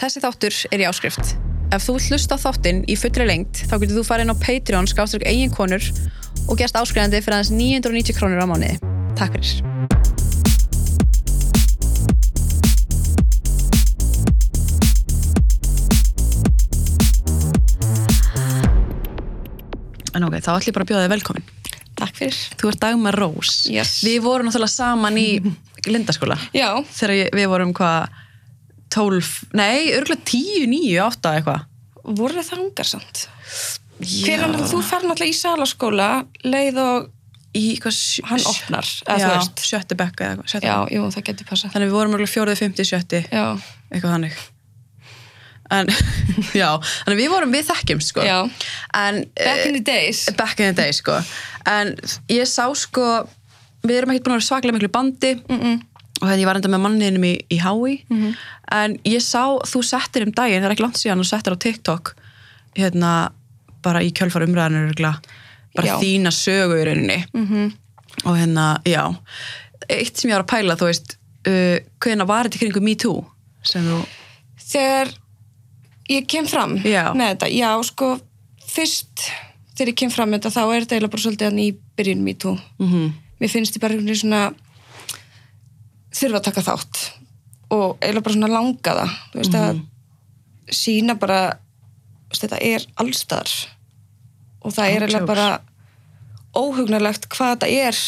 Þessi þáttur er í áskrift. Ef þú hlusta þáttinn í fullri lengt þá getur þú farið inn á Patreon skáströk eigin konur og gerst áskrifandi fyrir aðeins 990 krónur á mánuði. Takk fyrir. En ok, þá ætlum ég bara að bjóða þig velkomin. Takk fyrir. Þú ert Dagmar Rós. Yes. Við vorum náttúrulega saman í Lindaskóla Já, þegar við vorum hvað 12, nei, örgulega 10, 9, 8 eitthvað. voru það ungar samt. Hvernig þú fer náttúrulega í salaskóla, leið og í hvað hann opnar, eða þú veist. sjötti bekka eða eitthvað Já, jú, það getur passað. þannig við vorum örgulega fjórið, fymti, sjötti Já, eitthvað þannig en já, þannig við vorum við þekkjumst sko já. en Back in the days. eh, back in the day sko en ég sá sko við erum ekkert búin að vera svaklega miklu bandi Mm -mm. Og þegar ég var enda með manniðinum í, í Hái Mhm. en ég sá, þú settir um daginn það er ekki langt síðan, þú settir á TikTok hérna, bara í kjölfar örugglega, bara Já. þína sögu í rauninni Mm og hérna, já eitt sem ég var að pæla, þú veist uh, hvernig var þetta í kringum Me Too þú, Þegar ég kem fram Já. með þetta, já, sko, fyrst þegar ég kem fram með þetta, þá er þetta eiginlega bara svolítið í byrjun me too. mm Mér finnst ég bara svona þurfa að taka þátt og eiginlega bara svona langa það, þú veist að sína bara veist, þetta er allstar og það er eiginlega bara óhugnarlegt hvað þetta er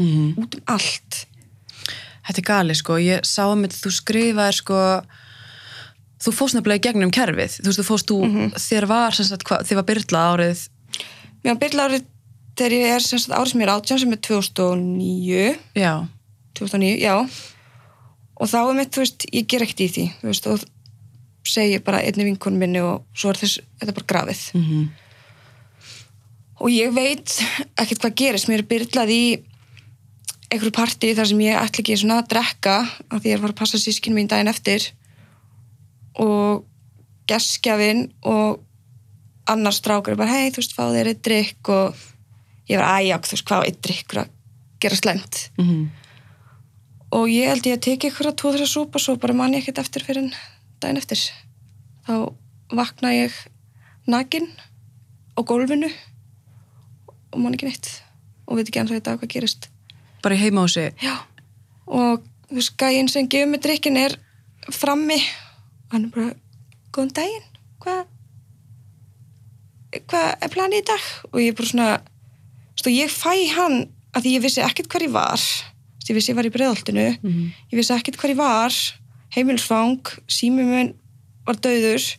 mm út um allt. Þetta er gali sko, ég sá að mitt þú skrifaðir sko þú fóst nefnilega í gegnum kerfið. Þú veist, þú fóst þú, þér var sagt, hva, þér var byrlað árið Mér var byrla árið þegar ég er sagt árið sem ég er átján sem er 2009 já, 2009, já. Og þá er mitt, þú veist, ég ger ekkert í því þú veist, og segi bara einni vinkonum minni og svo er þess, þetta bara grafið. Mm og ég veit ekkert hvað gerist mér er byrlað í einhverju partí þar sem ég ætla ekki svona að drekka af því ég var að passa sískinu mín daginn eftir. Og geskjafinn og annar strákur er bara hei þú veist fá þér eitt drikk og ég var æjak þú veist hvað eitt drikkur að gera slemt -hmm. Og ég held ég að teki ykkur að þessar súpa svo bara man ég ekkert eftir fyrir en daginn eftir. Þá vakna ég nakin á gólfinu og man ekki neitt og veit ekki ennþá í dag hvað gerist. Bara í heimahúsi? Já. Og þú veist gæinn sem gefur mig drikkin er frammi. Og hann er bara góðan daginn hvað hvað er planið í dag? Og ég er bara svona stó, ég fæ hann að því ég vissi ekkert hvar ég var ég vissi ég var í breiðoltinu Mhm. ég vissi ekkert hvar ég var. Heimilsfang, sími mun var döður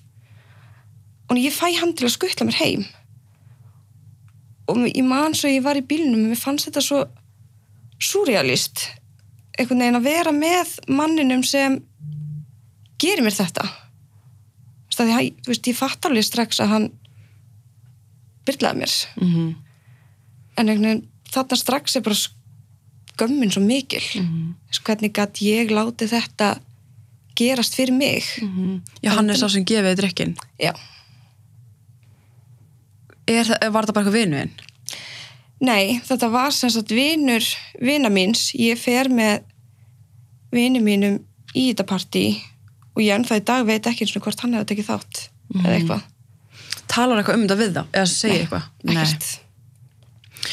og ég fæ hann til að skuttla mér heim. Og ég man svo ég var í bílnum mér fannst þetta svo surrealist einhvern veginn að vera með manninum sem gerir mér þetta. Því, þú veist, ég fatt alveg strax að hann byrlaði mér. Mm en einhvern veginn þarna strax er bara skömmin svo mikil. -hmm. Þess, hvernig gætt ég látið þetta gerast fyrir mig? Já, hann er sá sem gefið drikkin já, er, var það bara eitthvað vinuðin? nei, þetta var sem sagt vinur vina míns, ég fer með vini mínum í þetta partí og ég ennþá í dag veit ekki eins og hvort hann hefði tekið þátt eða eitthvað, talar eitthvað um þetta við þá? eða segir Nei, eitthvað? ekkert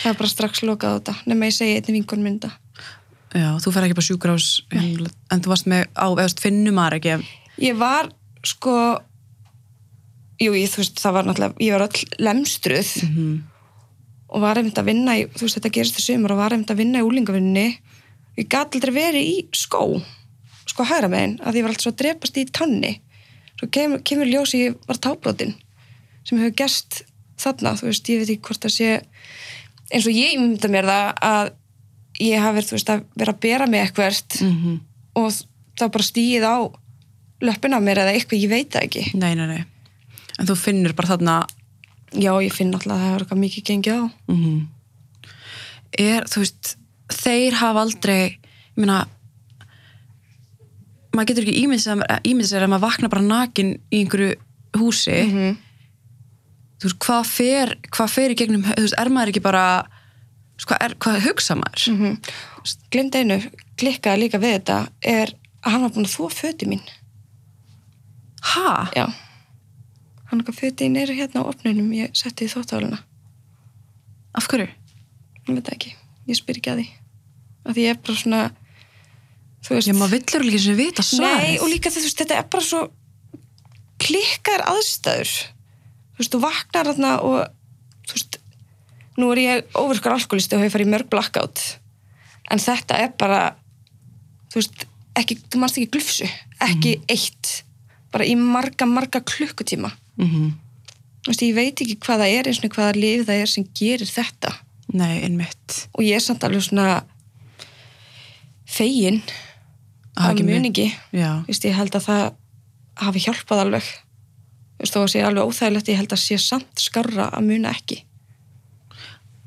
það er bara strax lokað á þetta nema ég segi einnig vinkun mynda já, þú fer ekki bara sjúkrás en þú varst með á, eða þú veist, finnum maður ekki? Ég var sko jú, ég, þú veist, það var náttúrulega ég var öll lemstruð mm og var einmitt að vinna í, þú veist, þetta gerist í sumar og var einmitt að vinna í úlingavinninni ég gat aldrei verið í skó sko hægra megin, að ég var alltaf að drepast í tanni svo kemur, kemur ljós ég var tábrotin sem hefur gerst þarna, þú veist, ég veit ekki hvort það sé eins og ég mynda mér það að ég hafi, þú veist, að vera að bera mig eitthvert -hmm. og það bara stíð á löppina á mér eða eitthvað, ég veit það ekki nei, nei, nei en þú finnur bara þarna já, ég finn alltaf að það hefur eitthvað mikið gengið á mm er, þú veist þeir hafa aldrei ég meina maður getur ekki ímyndið sér að maður vakna bara nakin í einhverju húsi -hmm. Þú veist, hvað fer hvað fer í gegnum, þú veist, er maður ekki bara hvað, er, hvað hugsa maður mm -hmm. glemd einu, klikkaði líka við þetta er að hann var búin að þvó föti mín Ha? Já. Hann okkar fötin eru hérna á opninum, ég setti í þóttáluna. Af hverju? Ég veit ekki, ég spyr ekki að því. Af því ég er bara svona, þú veist... Já, maður villur líka sem vita svarið. Nei, og líka þetta er bara svo klikkar aðstæður. Þú veist, þú vaknar þarna og, þú veist, nú er ég óverkar alkoholisti og hefur farið mörg blackout. En þetta er bara, þú veist, ekki, þú mannst ekki glufsu, ekki eitt. Bara í marga, marga klukkutíma. Mm Þú veist, ég veit ekki hvað það er eins og hvaða lif það er sem gerir þetta. Nei, einmitt. Og ég er samt alveg svona fegin af muningi. Já. Vist, ég held að það hafi hjálpað alveg þó að sé alveg óþægilegt ég held að sé samt skarra að muna ekki.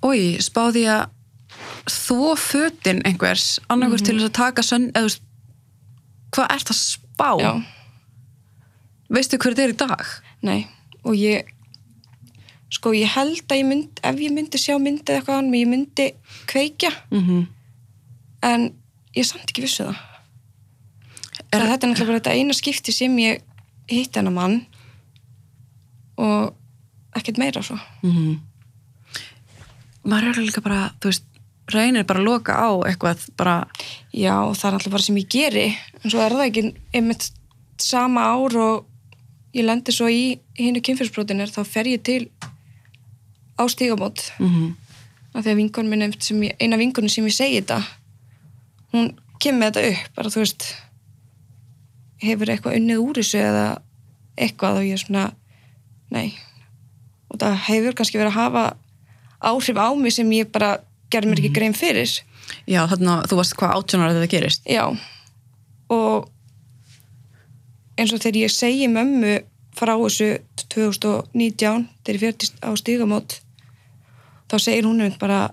Ói, spáði ég að þvó fötin einhvers, annarkur til þess að taka sönn, eða hvað ert að spá? já, Veistu hver þetta er í dag? nei og ég sko ég held að ég myndi ef ég myndi sjá myndið eitthvað annað ég myndi kveikja. Mm en ég samt ekki vissu það. Er- er, þetta er náttúrulega bara þetta eina skipti sem ég hitt hennar mann og ekkert meira svo. -hmm. Maður er líka bara, þú veist, reynir bara að loka á eitthvað, bara, Já, það er alltaf bara sem ég geri en svo er það ekki einmitt sama ár og ég lendi svo í hinnu kynfyrsbrotinir þá fer ég til á stígamót. Mm af því að vingun minn ég, eina vingunum sem ég segi þetta hún kemur þetta upp bara þú veist hefur eitthvað unnið úr þessu eða eitthvað og ég er svona nei. Og það hefur kannski verið að hafa áhrif á mig sem ég bara gerði mér ekki grein fyrir. Já, þarna, þú varst hvað átjónar að þetta gerist. Já, og eins og þegar ég segi mömmu frá þessu 2019 þegar ég fyrtist á stígamót þá segir hún einmitt bara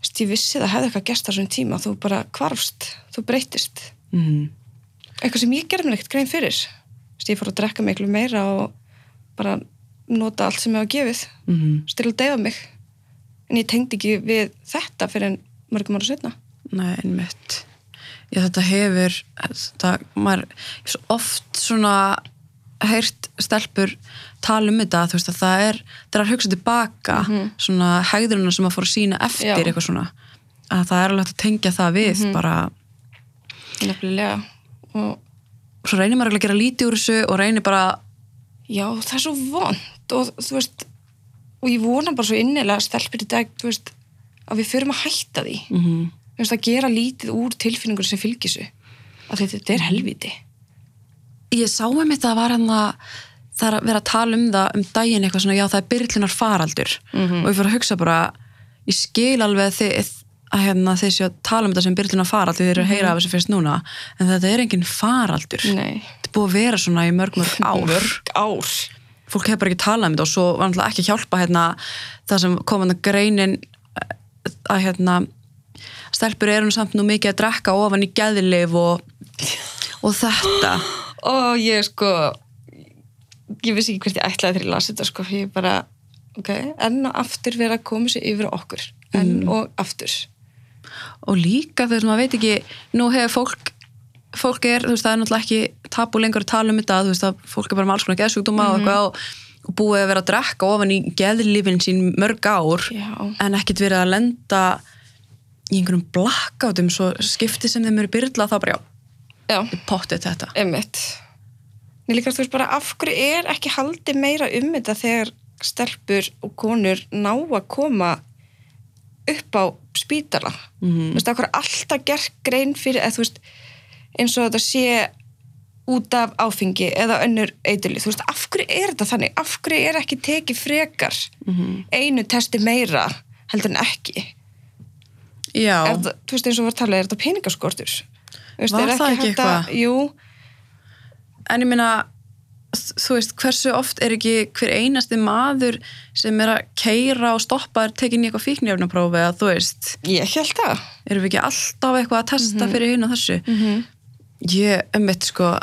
"Veist, ég vissi það hefði eitthvað gest þessum tíma þú bara kvarfst, þú breytist Mm eitthvað sem ég gerði mér ekkert grein fyrir. Ég fór að drekka miklu meira og bara nota allt sem ég hafa gefið -hmm. til að deyfa mig. En ég tengdi ekki við þetta fyrir en mörgum ára setna Nei, einmitt. Já, þetta hefur, þetta, maður, svo oft svona heyrt stelpur tala um þetta, veist að það er, það er að hugsa tilbaka, svona hegðurinn sem að fór að sína eftir Já. eitthvað svona, að það er alveg hægt að tengja það við, bara, nefnilega. Og svo reynir maður að gera lítið úr þessu og reynir bara, Já, það er svo vond og þú veist, og ég vona bara svo innilega stelpir í dag, veist að við förum að hætta því. Mm mm veist, að gera lítið úr tilfinningur sem fylgir þessu. Að þetta, þetta er helviti ég sá um þetta að var hann að það er að vera að tala um það um daginn eitthvað svona, já það er byrlinar faraldur og ég fór að hugsa bara ég skil alveg þið að hérna séu að tala um þetta sem byrlinar faraldur þeir eru að heyra af þessu fyrst núna en þetta er engin faraldur. Nei, búið að vera svona í mörg mörg ár. mörg ár. Fólk hefur bara ekki talað um þetta og svo var náttúrulega ekki hjálpa hérna, það sem kom að greinin að hérna stelpur eru samt nú mikið að drekka ofan í geðlif og, og þetta. Og ég sko ég vissi ekki hvert ég ætlaði þegar ég las þetta sko, ég bara ok, enn og aftur vera að koma sér yfir okkur. Enn og aftur. Og líka þegar maður veit ekki nú hefur fólk fólk er, þú veist, það er náttúrulega ekki tabu lengur að tala um þetta, þú veist, að fólk er bara með alls konar geðsjúkdóma og eitthvað og, búið að vera að drekka ofan í geðlifin sín mörg ár Já. en ekkit verið að lenda í einhverjum blackoutum svo skipti sem þeim eru byrla þá bara já, Já, pottið þetta Emmitt. Mér líka þú veist bara af hverju er ekki haldið meira um þetta þegar stelpur og konur ná að koma upp á spítala. Mhm. Þú veist, af hverju er alltaf gert grein fyrir, eða þú veist, eins og þetta sé út af áfengi eða önnur eiturlið. Þú veist, af hverju er þetta þannig? Af hverju er ekki tekið frekar einu testi meira heldur en ekki? já, það- þú veist, eins og var talað, er þetta peningaskortur? Veist, Var er það ekki að- eitthvað? Jú, en ég meina þú veist, hversu oft er ekki hver einasti maður sem er að keira og stoppa er tekin í eitthvað fíknjöfnaprófi eða þú veist, ég held það. erum við ekki alltaf eitthvað að testa fyrir hinn og þessu -hmm. Ég, ummitt sko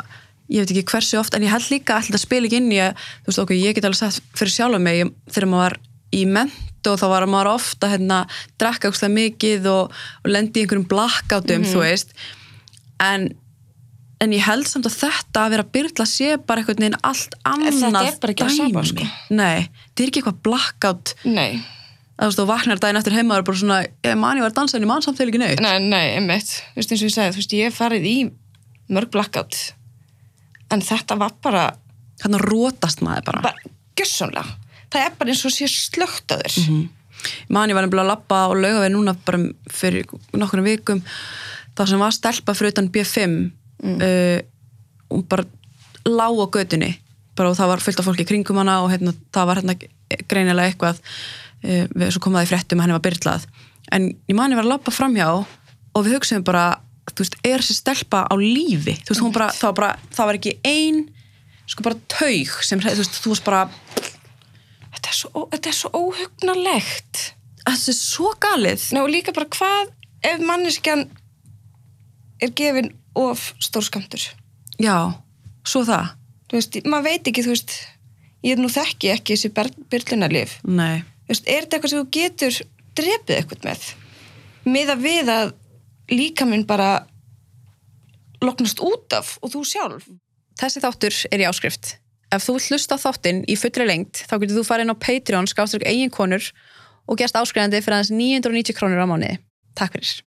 ég veit ekki hversu oft, en ég held líka alltaf að spila ekki inn í að, þú veist, ok, ég get alveg sett fyrir sjálf mig, ég, þegar maður var í ment og þá var maður ofta hérna, drakka ógstlega mikið og, og lendi í einhverjum blackoutum, þú veist. En en ég held samt að þetta að vera byrla sé bara einhvern veginn allt annað þetta er bara ekki það sama, sko. nei, þetta er ekki eitthvað blackout. Nei, að þú vaknar daginn eftir heima og er bara svona, ég man ég var að dansa en ég man samt þegar ekki neitt. Nei, nei, einmitt. Þú veist eins og ég sagði, þú veist, mörg blackout. En þetta var bara, þannig rótast maður bara, bara gjössanlega það er bara eins og sé slögt að þér. Mhm. ég man ég var nefnilega að labba og lauga við núna bara fyrir nokkurnu vikum. Það sem var stelpa fyrir utan B5 uh, og bara lá á götunni. Bara og það var fullt af fólki kringum hana og hérna, það var hérna greinilega eitthvað uh, við, svo kom það í fréttum að henni var byrlað. En ég man ég var að labba framhjá og við hugsaðum bara þú veist, er þessi stelpa á lífi? Þú veist, bara, það var bara, það var ekki ein sko bara taug sem, þú veist, þú veist bara þetta er svo, þetta er svo óhugnalegt þetta er svo galið. Nei, og líka bara hvað ef manneskjan er gefin of stórskamtur já, svo það. Þú veist, maður veit ekki, þú veist ég er nú þekki ekki þessi byrlunarlif nei, þú veist, er þetta eitthvað sem þú getur drepið eitthvað með? Með að við að líka minn bara loknast út af og þú sjálf Þessi þáttur er í áskrift. Ef þú hlusta þáttinn í fullri lengt, þá getur þú farið inn á Patreon skáströk eigin konur og gerst áskrifandi fyrir aðeins 990 krónur á mánuði. Takk fyrir.